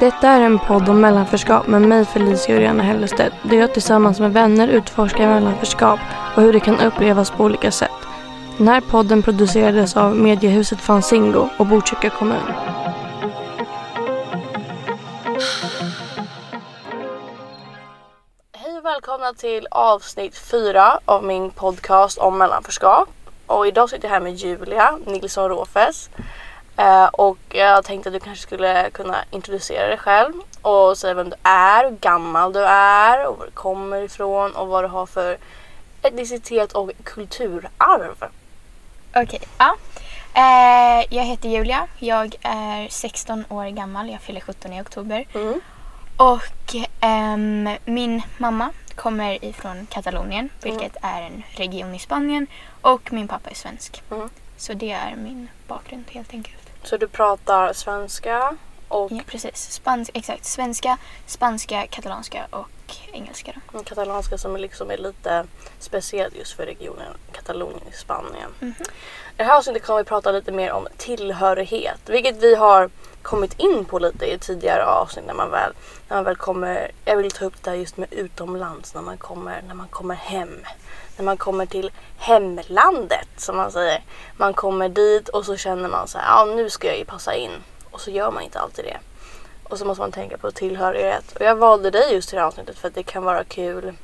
Detta är en podd om mellanförskap med mig Felicia Uriana Hellestedt där jag tillsammans med vänner utforskar mellanförskap och hur det kan upplevas på olika sätt. Den här podden producerades av mediehuset Fanzingo och Botkyrka kommun. Hej och välkomna till avsnitt fyra av min podcast om mellanförskap. Och idag sitter jag här med Julia Nilsson Råfes. Eh, och jag tänkte att du kanske skulle kunna introducera dig själv och säga vem du är, hur gammal du är och var du kommer ifrån och vad du har för etnicitet och kulturarv. Okej, ja. Eh, jag heter Julia. Jag är 16 år gammal. Jag fyller 17 i oktober. Mm. Och ehm, min mamma kommer ifrån Katalonien, vilket är en region i Spanien. Och min pappa är svensk. Mm. Så det är min bakgrund helt enkelt. Så du pratar svenska och Ja, precis. Spans exakt. Svenska, spanska, katalanska och engelska. Då. katalanska som liksom är lite speciellt just för regionen Katalonien i Spanien. Mhm. I det här avsnittet kommer vi prata lite mer om tillhörighet, vilket vi har kommit in på lite i tidigare avsnitt när man väl, när man väl kommer, jag vill ta upp det här just med utomlands, när man kommer, när man kommer hem. När man kommer till hemlandet som man säger. Man kommer dit och så känner man så här, ja nu ska jag ju passa in. Och så gör man inte alltid det. Och så måste man tänka på tillhörighet. Och jag valde dig just till det här avsnittet för att det kan vara kul.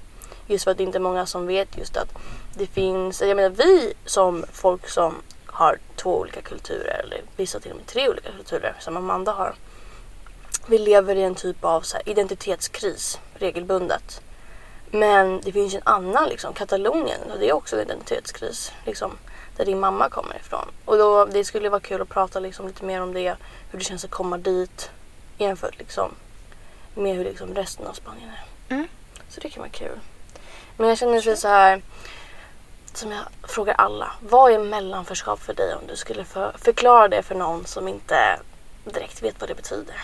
Just för att det inte är många som vet just att det finns, jag menar vi som folk som har två olika kulturer eller vissa till och med tre olika kulturer som Amanda har. Vi lever i en typ av så här, identitetskris regelbundet. Men det finns ju en annan liksom, Katalonien och det är också en identitetskris. Liksom, där din mamma kommer ifrån. Och då, det skulle vara kul att prata liksom, lite mer om det. Hur det känns att komma dit jämfört liksom, med hur liksom, resten av Spanien är. Mm. Så det kan vara kul. Men jag känner sig så här som jag frågar alla. Vad är mellanförskap för dig om du skulle för, förklara det för någon som inte direkt vet vad det betyder?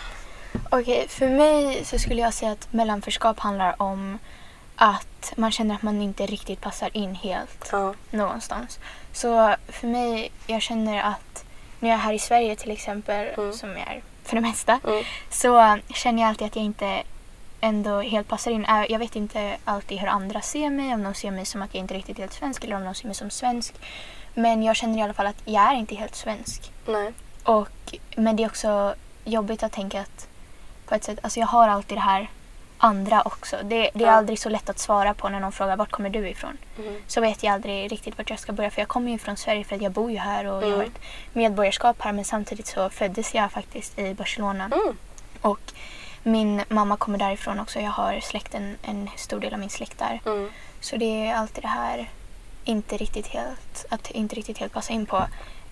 Okej, för mig så skulle jag säga att mellanförskap handlar om att man känner att man inte riktigt passar in helt Ja. någonstans. Så för mig, jag känner att när jag är här i Sverige till exempel, Mm. som jag är för det mesta, Mm. så känner jag alltid att jag inte ändå helt passar in. Jag vet inte alltid hur andra ser mig, om de ser mig som att jag inte är riktigt helt svensk eller om de ser mig som svensk. Men jag känner i alla fall att jag är inte helt svensk. Nej. Och, men det är också jobbigt att tänka att på ett sätt, alltså jag har alltid det här andra också. Det, det är Ja. aldrig så lätt att svara på när någon frågar vart kommer du ifrån? Mm. Så vet jag aldrig riktigt vart jag ska börja för jag kommer ju från Sverige för att jag bor ju här och jag har Mm. ett medborgarskap här men samtidigt så föddes jag faktiskt i Barcelona. Mm. Och min mamma kommer därifrån också. Jag har släkten, en stor del av min släkt där. Mm. Så det är alltid det här inte riktigt helt, att inte riktigt helt passa in på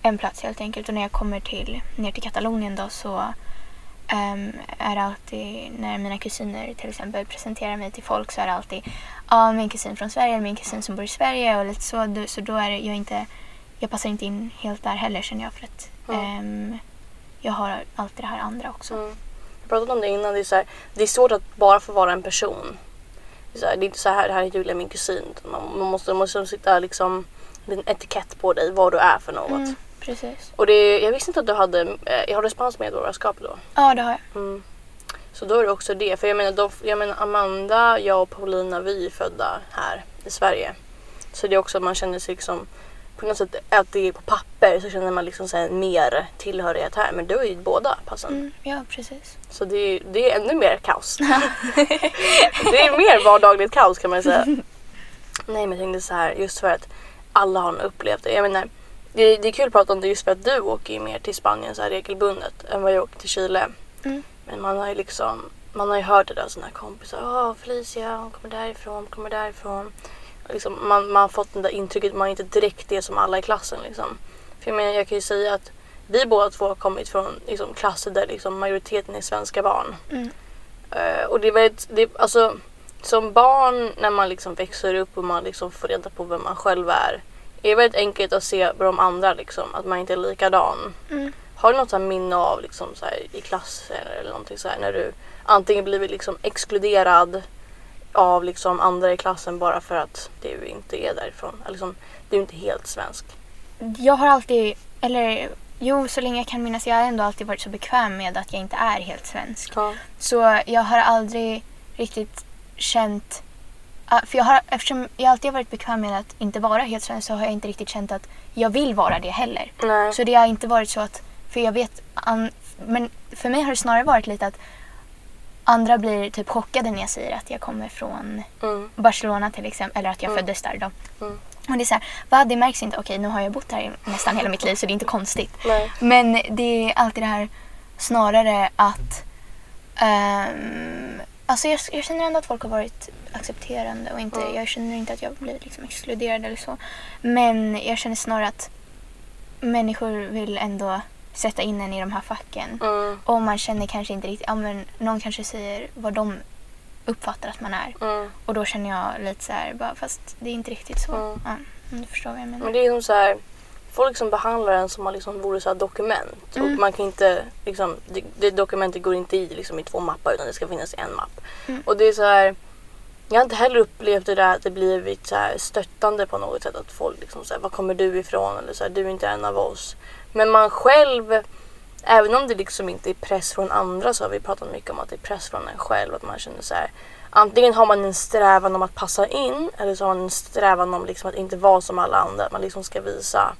en plats helt enkelt. Och när jag kommer till, ner till Katalonien då så ehm, är det alltid, när mina kusiner till exempel presenterar mig till folk så är det alltid ja, min kusin från Sverige eller min kusin som bor i Sverige och lite så. Då- Så då är jag inte, jag passar inte in helt där heller känner jag för att Mm. ehm, jag har alltid det här andra också. Mm. Jag pratade om det innan. Det är, så här, det är svårt att bara få vara en person. Det är, så här, det är inte så här, det här är Julia min kusin. Man, man måste, man måste sitta liksom en etikett på dig vad du är för något. Mm, precis. Och det, jag visste inte att du hade, eh, jag har du spanskt medborgarskap då? Ja, det har jag. Mm. Så då är det också det. För jag menar, då, jag menar Amanda, jag och Paulina vi är födda här i Sverige. Så det är också att man känner sig liksom på något sätt att det är på papper så känner man liksom så mer tillhörighet här. Men du är ju båda passen. Mm, ja, precis. Så det är, det är ännu mer kaos. det är mer vardagligt kaos kan man säga. Nej men jag tänkte så här just för att alla har upplevt det. Jag menar, det, det är kul att prata om det just för att du åker ju mer till Spanien så här regelbundet än vad jag åker till Chile. Mm. Men man har ju liksom man har ju hört det där av sina kompisar. Åh Felicia hon kommer därifrån, hon kommer därifrån. Liksom, man, man har fått det där intrycket man är inte direkt det som alla i klassen liksom. För jag menar jag kan ju säga att vi båda två har kommit från liksom, klasser där liksom, majoriteten är svenska barn. Mm. Eh, och det är väldigt, det, alltså som barn när man liksom växer upp och man liksom får reda på vem man själv är. är Det väldigt enkelt att se på de andra liksom, att man inte är likadan. Mm. Har du något så minne av liksom, så här, i klassen eller någonting så här, när du antingen blivit liksom, exkluderad av liksom, andra i klassen bara för att du inte är därifrån? Liksom, du är inte helt svensk. Jag har alltid, eller Jo, så länge jag kan minnas. Jag har ändå alltid varit så bekväm med att jag inte är helt svensk. Ja. Så jag har aldrig riktigt känt... För jag har, eftersom jag alltid har varit bekväm med att inte vara helt svensk så har jag inte riktigt känt att jag vill vara det heller. Nej. Så det har inte varit så att... För jag vet... An, men för mig har det snarare varit lite att andra blir typ chockade när jag säger att jag kommer från Mm. Barcelona till exempel. Eller att jag Mm. föddes där då. Mm. Och det är så här, va det märks inte. Okej, nu har jag bott här i nästan hela mitt liv så det är inte konstigt. Nej. Men det är alltid det här snarare att... ehm, alltså jag, jag känner ändå att folk har varit accepterande och inte, Mm. jag känner inte att jag blir liksom exkluderad eller så. Men jag känner snarare att människor vill ändå sätta in en i de här facken. Mm. Och man känner kanske inte riktigt, ja men någon kanske säger vad de uppfattar att man är. Mm. Och då känner jag lite så här, bara, fast det är inte riktigt så. Mm. Ja, du förstår vad jag menar. Men det är som så här, folk som behandlar en som man liksom vore så dokument. Mm. Och man kan inte, liksom, det, det dokumentet går inte i, liksom, i två mappar utan det ska finnas i en mapp. Mm. Och det är så här, jag har inte heller upplevt det där att det blivit så här stöttande på något sätt. Att folk liksom så här, var kommer du ifrån? Eller så här, du är inte en av oss. Men man själv, även om det liksom inte är press från andra så har vi pratat mycket om att det är press från en själv. Att man känner så här, antingen har man en strävan om att passa in eller så har man en strävan om liksom att inte vara som alla andra. Att man liksom ska visa.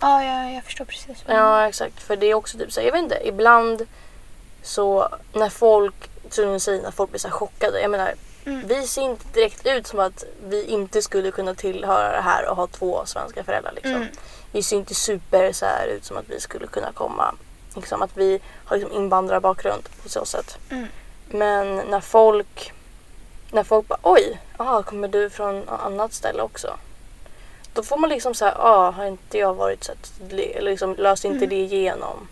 Ja, jag, jag förstår precis. Ja exakt, för det är också typ så här, jag vet inte, ibland så när folk, som du säger, när folk blir så chockade. Jag menar, Mm. vi ser inte direkt ut som att vi inte skulle kunna tillhöra det här och ha två svenska föräldrar. Liksom. Mm. Vi ser inte super så här ut som att vi skulle kunna komma, liksom att vi har liksom invandrarbakgrund på så sätt. Mm. Men när folk, när folk bara oj, aha, kommer du från annat ställe också? Då får man liksom säga, ah, har inte jag varit så eller liksom löst inte Mm. det igenom?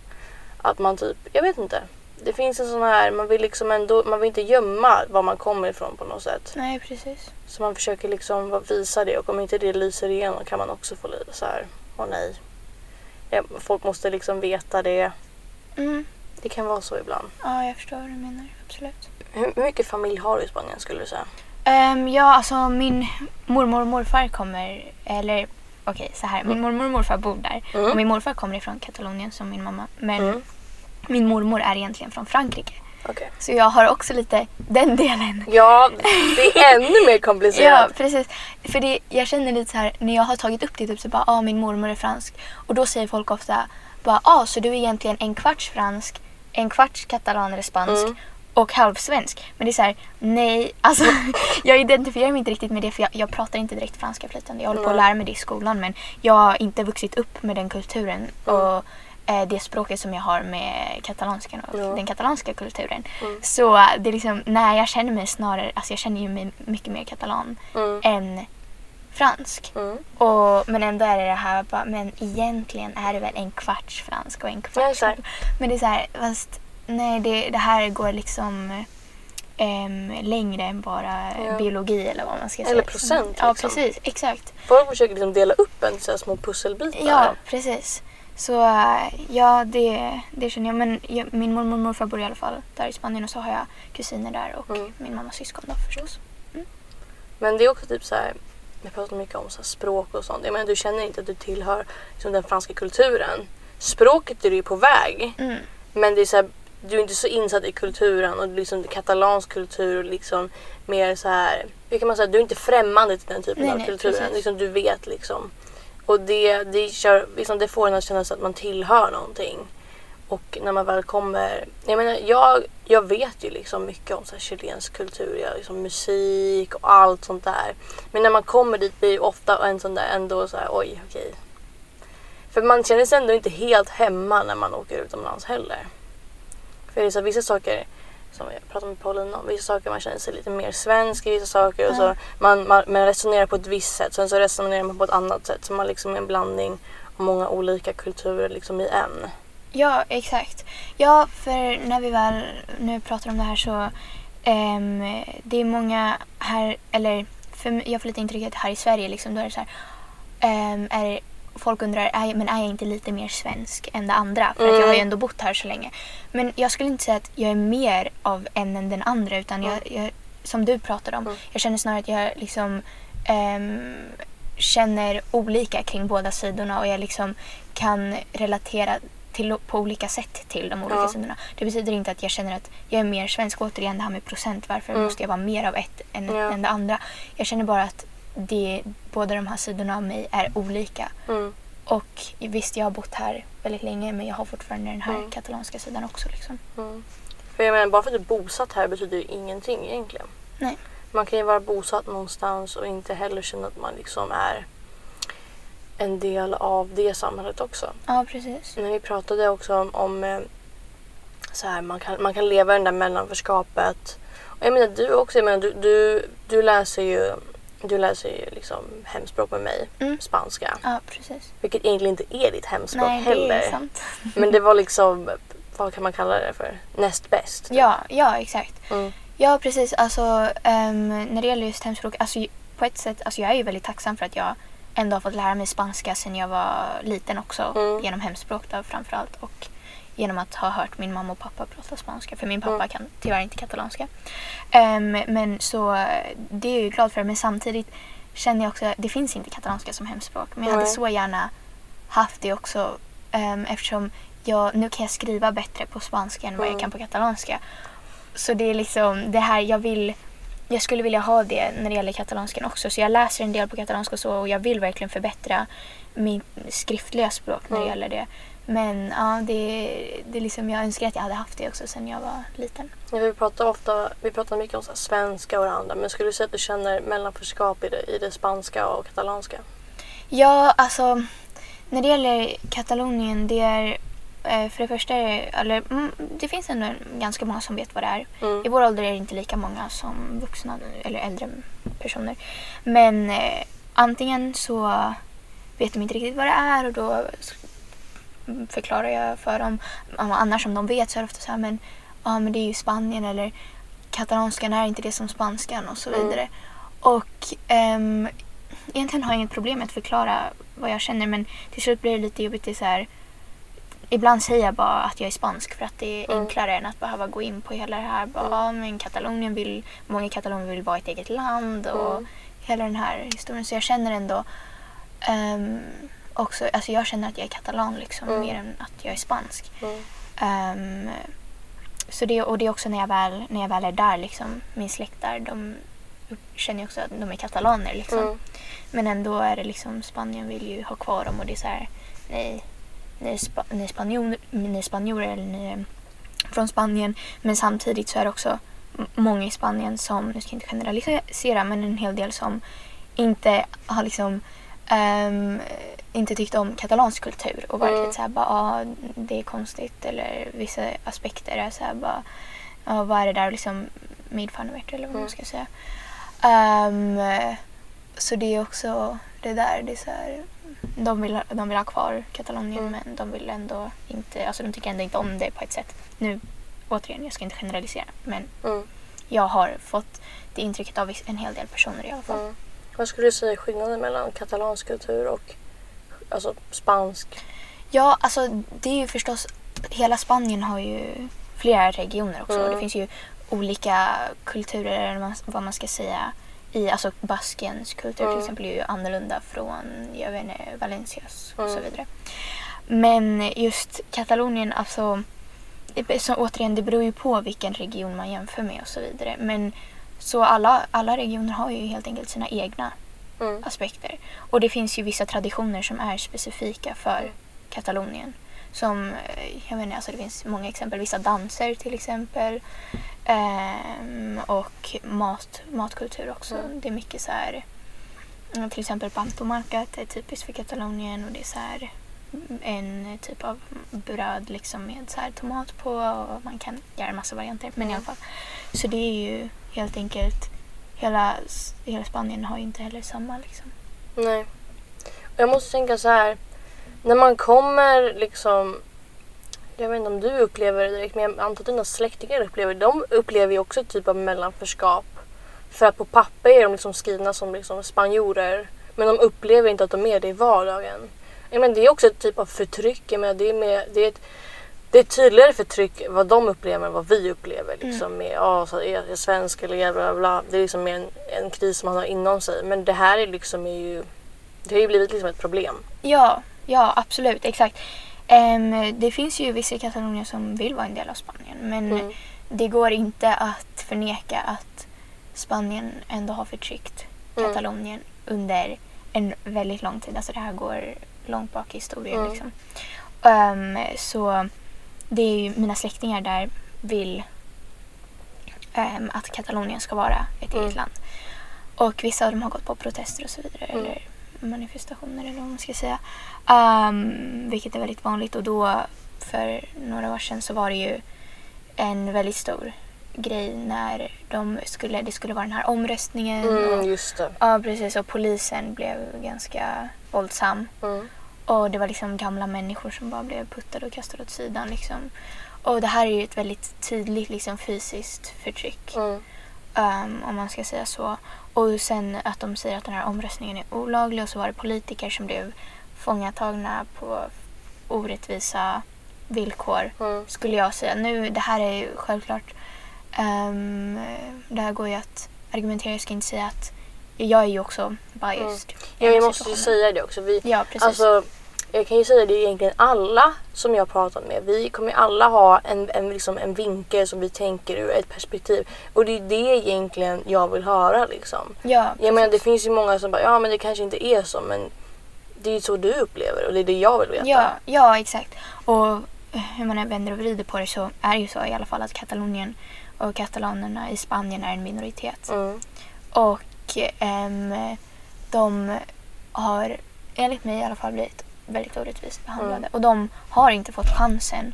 Att man typ, jag vet inte. Det finns en sån här, man vill liksom ändå, man vill inte gömma var man kommer ifrån på något sätt. Nej, precis. Så man försöker liksom visa det och om inte det lyser igenom kan man också få lite så här, åh nej. Ja, folk måste liksom veta det. Mm. Det kan vara så ibland. Ja, jag förstår vad du menar. Absolut. Hur mycket familj har du i Spanien skulle du säga? Ehm, ja, alltså min mormor och morfar kommer... Eller okej, så här. Min mormor och morfar bor där. Mm. Och min morfar kommer ifrån Katalonien som min mamma. Men Mm. Min mormor är egentligen från Frankrike. Okej. Så jag har också lite den delen. Ja, det är ännu mer Ja, komplicerat. precis. För det, jag känner lite så här, när jag har tagit upp det, typ så bara, ah, min mormor är fransk. Och då säger folk ofta, bara, ah, så du är egentligen en kvarts fransk, en kvarts katalan eller spansk Mm. och halvsvensk. Men det är så här, nej, alltså jag identifierar mig inte riktigt med det för jag, jag pratar inte direkt franska flytande. Jag håller på att lära mig det i skolan men jag har inte vuxit upp med den kulturen Mm. och det språket som jag har med katalanskan och Ja. den katalanska kulturen. Mm. Så eh, det är liksom, nej jag känner mig snarare, alltså jag känner ju mig mycket mer katalan Mm. än fransk. Mm. Och, men ändå är det det här bara, men egentligen är det väl en kvarts fransk och en Ja, kvarts... exakt. men det är så här, fast nej det, det här går liksom em, längre än bara Ja. biologi eller vad man ska Eller säga. procent, Ja, liksom. precis. Exakt. Folk försöker liksom dela upp en så små pusselbitar. Ja, precis. Så äh, ja, det, det känner jag. Men jag, min mormor och morfar bor i alla fall där i Spanien och så har jag kusiner där och Mm. min mammas syskon då förstås. Men det är också typ så här. Jag pratar mycket om så språk och sånt. Jag menar, du känner inte att du tillhör liksom, den franska kulturen. Språket är du ju på väg. Mm. Men det är så här, du är inte så insatt i kulturen och liksom katalansk kultur och liksom mer så här. Hur kan man säga? Du är inte främmande till den typen Nej, av nej, kulturen. Liksom, du vet liksom. Och det, det, kör, liksom, det får en att känna sig att man tillhör någonting. Och när man väl kommer... Jag menar, jag, jag vet ju liksom mycket om så här chilensk kultur, ja, liksom musik och allt sånt där. Men när man kommer dit blir det ofta en sån där ändå så här, oj, okej. För man känner sig ändå inte helt hemma när man åker utomlands heller. För det är så här, vissa saker, som jag pratade med Paulina om, vissa saker man känner sig lite mer svensk i vissa saker och så man, man, man resonerar på ett visst sätt, sen så resonerar man på ett annat sätt. Så man liksom är en blandning av många olika kulturer liksom i en. Ja, exakt. Ja, för när vi väl nu pratar om det här så ehm, det är många här, eller för, jag får lite intrycket här i Sverige liksom, då är det så här, ehm, är, folk undrar, är, men är jag inte lite mer svensk än det andra? För att jag har ju Mm. ändå bott här så länge. Men jag skulle inte säga att jag är mer av en än den andra utan jag, jag, som du pratade om, Mm. jag känner snarare att jag liksom ehm, känner olika kring båda sidorna och jag liksom kan relatera till, på olika sätt till de olika Ja. sidorna. Det betyder inte att jag känner att jag är mer svensk. Återigen det här med procent. Varför Mm. måste jag vara mer av ett än, Ja. än det andra? Jag känner bara att det, båda de här sidorna av mig är olika. Mm. Och visst, jag har bott här väldigt länge men jag har fortfarande den här Mm. katalanska sidan också. Liksom. Mm. För jag menar, bara för att du är bosatt här betyder det ingenting egentligen. Nej. Man kan ju vara bosatt någonstans och inte heller känna att man liksom är en del av det samhället också. Ja, precis. När vi pratade också om, om eh, så här, man, kan, man kan leva i det där mellanförskapet. Och jag menar du också, jag menar, du, du, du läser ju du läser ju liksom hemspråk med mig, Mm. spanska. Ja, precis. Vilket egentligen inte är ditt hemspråk Nej, det heller. är sant. Men det var liksom, vad kan man kalla det för? Näst bäst. Ja, ja exakt. Mm. Ja, precis. Alltså, ehm, när det gäller just hemspråk, alltså, på ett sätt, alltså, jag är ju väldigt tacksam för att jag ändå har fått lära mig spanska sedan jag var liten också. Mm. Genom hemspråk då, framförallt. Och genom att ha hört min mamma och pappa prata spanska. För min pappa Mm. kan tyvärr inte katalanska. Ehm, men så det är jag ju glad för. Men samtidigt känner jag också att det finns inte katalanska som hemspråk. Men jag hade så gärna haft det också. Um, eftersom jag, nu kan jag skriva bättre på spanska än vad jag kan på katalanska. Så det är liksom det här jag vill jag skulle vilja ha det när det gäller katalanskan också. Så jag läser en del på katalanska och så och jag vill verkligen förbättra mitt skriftliga språk när det Mm. gäller det. Men ja, det, det liksom, jag önskar att jag hade haft det också sen jag var liten. Ja, vi pratar ofta, vi pratar mycket om så svenska och det andra. Men skulle du säga att du känner mellanförskap i det, i det spanska och katalanska? Ja, alltså när det gäller Katalonien, det är eh, för det första, eller mm, det finns ändå ganska många som vet vad det är. Mm. I vår ålder är det inte lika många som vuxna eller äldre personer. Men eh, antingen så vet de inte riktigt vad det är och då förklarar jag för dem. Annars om de vet så är det ofta så här, men, ja, men det är ju Spanien eller katalanskan är inte det som spanskan och så Mm. vidare. Och ehm, egentligen har jag inget problem med att förklara vad jag känner men till slut blir det lite jobbigt. Det så här, ibland säger jag bara att jag är spansk för att det är Mm. enklare än att behöva gå in på hela det här. Bara, Mm. men Katalonien vill, många i Katalonien vill vara ett eget land och Mm. hela den här historien. Så jag känner ändå ehm, också, alltså jag känner att jag är katalan liksom Mm. mer än att jag är spansk. Ehm, så det, och det är också när jag väl, när jag väl är där, liksom, min släkt där, de känner ju också att de är katalaner. Liksom. Mm. Men ändå är det liksom, Spanien vill ju ha kvar dem och det är så här, nej, ni är, spa, ni är, spanjor, ni är spanjorer eller ni är från Spanien. Men samtidigt så är det också många i Spanien som, nu ska jag inte generalisera, men en hel del som inte har liksom ehm, inte tyckt om katalansk kultur och varit Mm. lite såhär bara, ah, det är konstigt eller vissa aspekter är såhär bara, ah, vad är det där liksom medfanuvert eller vad man Mm. ska säga. Ehm, så det är också det där, det är så här, de, vill, de vill ha kvar Katalonien Mm. men de vill ändå inte, alltså de tycker ändå inte om det på ett sätt. Nu, återigen, jag ska inte generalisera men Mm. jag har fått det intrycket av en hel del personer i alla fall. Mm. Vad skulle du säga är skillnaden mellan katalansk kultur och alltså, spansk? Ja, alltså det är ju förstås, hela Spanien har ju flera regioner också. Mm. Det finns ju olika kulturer, eller vad- man ska säga. I, alltså Baskiens kultur Mm. till exempel är ju annorlunda från, jag vet inte, Valencias och så Mm. vidare. Men just Katalonien, alltså det, så, återigen, det beror ju på vilken region man jämför med och så vidare. Men så alla, alla regioner har ju helt enkelt sina egna Mm. aspekter. Och det finns ju vissa traditioner som är specifika för Mm. Katalonien. Som, eh, jag inte, alltså det finns många exempel. Vissa danser till exempel. Ehm, och mat, matkultur också. Mm. Det är mycket så här, mm, till exempel pantomarcat är typiskt för Katalonien och det är så här mm, en typ av bröd liksom med så här tomat på och man kan göra en massa varianter. Men i alla fall. Så det är ju helt enkelt hela, hela Spanien har ju inte heller samma liksom. Nej. Och jag måste tänka så här. När man kommer liksom... Jag vet inte om du upplever det direkt men jag antar att dina släktingar upplever det. De upplever ju också ett typ av mellanförskap. För att på papper är de liksom skrivna som liksom spanjorer. Men de upplever inte att de är det i vardagen. Jag menar, det är också ett typ av förtryck. Jag menar, det, är med, det, är ett, det är tydligare förtryck vad de upplever än vad vi upplever. Liksom, med, ja, så är jag svensk eller bla, bla, bla. Det är liksom mer en, en kris man har inom sig. Men det här är liksom är ju... Det har ju blivit liksom ett problem. Ja, ja absolut, exakt. Ehm, det finns ju vissa i Katalonien som vill vara en del av Spanien men Mm. det går inte att förneka att Spanien ändå har förtryckt Mm. Katalonien under en väldigt lång tid. Alltså det här går långt bak i historien. Mm. Liksom. Ehm, så det är ju mina släktingar där vill ehm, att Katalonien ska vara ett Mm. eget land. Och vissa av dem har gått på protester och så vidare. Mm. Eller manifestationer eller vad man ska säga. Ehm, vilket är väldigt vanligt och då för några år sedan så var det ju en väldigt stor grej när de skulle, det skulle vara den här omröstningen. Mm, Och, just det. ja precis och polisen blev ganska våldsam. Mm. Och det var liksom gamla människor som bara blev puttade och kastade åt sidan. Liksom. Och det här är ju ett väldigt tydligt liksom, fysiskt förtryck. Mm. ehm, om man ska säga så. Och sen att de säger att den här omröstningen är olaglig och så var det politiker som blev fångatagna på orättvisa villkor. Mm. Skulle jag säga. Nu, det här är ju självklart... ehm, det här går ju att argumentera. Jag ska inte säga att jag är ju också biased. Mm. Ja, här måste ju säga det också. Vi, Ja, precis. Alltså, jag kan ju säga det egentligen alla som jag pratat med. Vi kommer alla ha en, en, liksom en vinkel som vi tänker ur ett perspektiv. Och det är det egentligen jag vill höra liksom. ja, Jag menar det finns ju många som bara ja men det kanske inte är så men det är ju så du upplever och det är det jag vill veta. Ja, ja, exakt. Och eh, hur man än vänder och vrider på det så är det ju så i alla fall att Katalonien och katalanerna i Spanien är en minoritet. Mm. Och ehm, de har enligt mig i alla fall blivit väldigt orättvist behandlade. Mm. Och de har inte fått chansen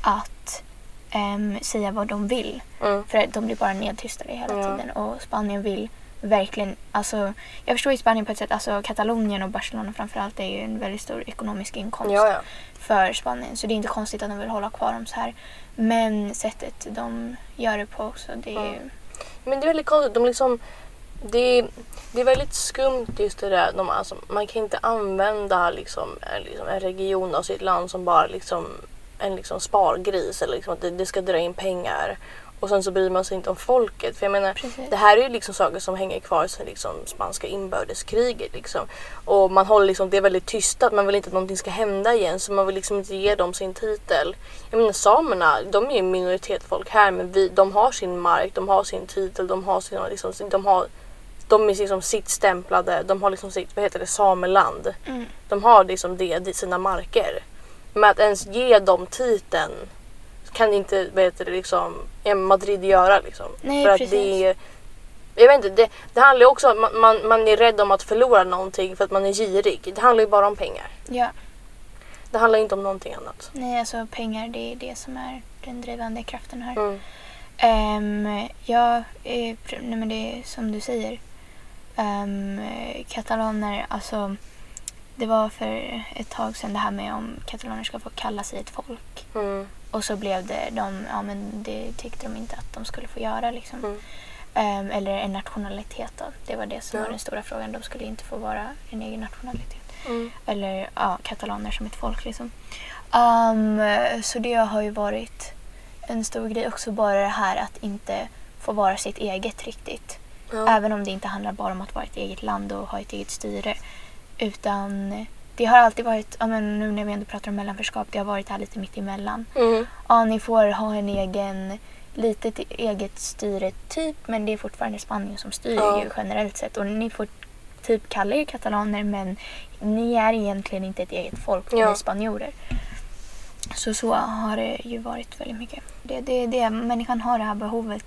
att ehm, säga vad de vill. Mm. För de blir bara nedtystade hela Ja. tiden. Och Spanien vill verkligen, alltså jag förstår ju Spanien på ett sätt, alltså Katalonien och Barcelona framförallt är ju en väldigt stor ekonomisk inkomst Ja, ja. för Spanien. Så det är inte konstigt att de vill hålla kvar dem så här. Men sättet de gör det på också, det är ju... Mm. Men det är väldigt konstigt. De liksom, det, är, det är väldigt skumt just det där. De, alltså, man kan inte använda liksom, en, liksom, en region av sitt land som bara liksom, en liksom, spargris. Eller liksom, att det, det ska dra in pengar. Och sen så bryr man sig inte om folket. För jag menar, Precis. det här är ju liksom saker som hänger kvar sedan liksom spanska inbördeskriget. Liksom. Och man håller liksom, det är väldigt tystat. Man vill inte att någonting ska hända igen. Så man vill liksom inte ge dem sin titel. Jag menar samerna, de är ju minoritetsfolk här. Men vi, de har sin mark, de har sin titel, de har sina liksom, de har de är liksom sitt stämplade, de har liksom sitt, vad heter det, sameland. Mm. De har liksom det, det sina marker. Men att ens ge dem titeln kan inte vad heter det, liksom, Madrid göra. Liksom. Nej, För att precis. det är, jag vet inte, det, det handlar ju också om att man, man, är rädd om att förlora någonting för att man är girig. Det handlar ju bara om pengar. Ja, Det handlar inte om någonting annat. nej alltså pengar det är det som är den drivande kraften här. Mm. Ehm, ja, eh, nej men det är som du säger. Um, katalaner, alltså det var för ett tag sedan det här med om katalaner ska få kalla sig ett folk. Mm. Och så blev det, de, ja men det tyckte de inte att de skulle få göra liksom. Mm. Ehm, eller en nationalitet då. Det var det som Ja. var den stora frågan. De skulle inte få vara en egen nationalitet. Mm. Eller ja, katalaner som ett folk liksom. Ehm, så det har ju varit en stor grej också bara det här att inte få vara sitt eget riktigt. Ja. Även om det inte handlar bara om att vara ett eget land och ha ett eget styre. Utan det har alltid varit, ja, men nu när vi ändå pratar om mellanförskap, det har varit här lite mitt emellan. Mm. Ja, ni får ha en egen, litet eget styre typ, men det är fortfarande Spanien som styr Ja. ju generellt sett. Och ni får typ kalla er katalaner, men ni är egentligen inte ett eget folk, ni Ja. är spanjorer. Så så har det ju varit väldigt mycket. Det, det, det, människan har det här behovet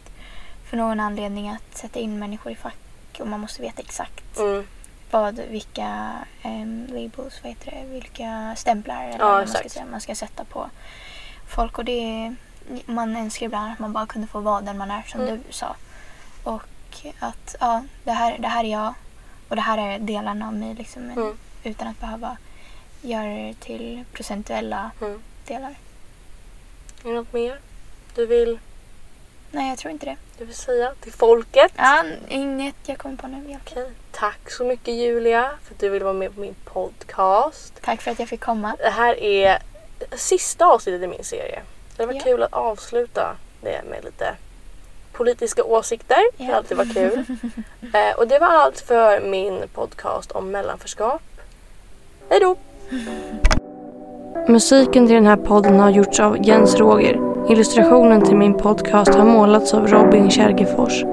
för någon anledning att sätta in människor i fack och man måste veta exakt Mm. vad, vilka um, labels, vad heter det, vilka stämplar eller Ja, vad man ska, säga, man ska sätta på folk. Och det, man önskar ibland att man bara kunde få vara den man är som Mm. du sa. Och att ja, det här, det här är jag och det här är delarna av mig liksom, Mm. utan att behöva göra det till procentuella Mm. delar. Är det något mer du vill, Nej, jag tror inte det. du vill säga till folket? Ja, inget jag kommer på nu. Okej. Tack så mycket Julia för att du ville vara med på min podcast. Tack för att jag fick komma. Det här är sista avsnittet i min serie. Det var Ja. kul att avsluta det med lite politiska åsikter. Det Ja. har alltid varit kul. eh, och det var allt för min podcast om mellanförskap. Hej då! Musiken till den här podden har gjorts av Jens Roger. Illustrationen till min podcast har målats av Robin Kärgefors.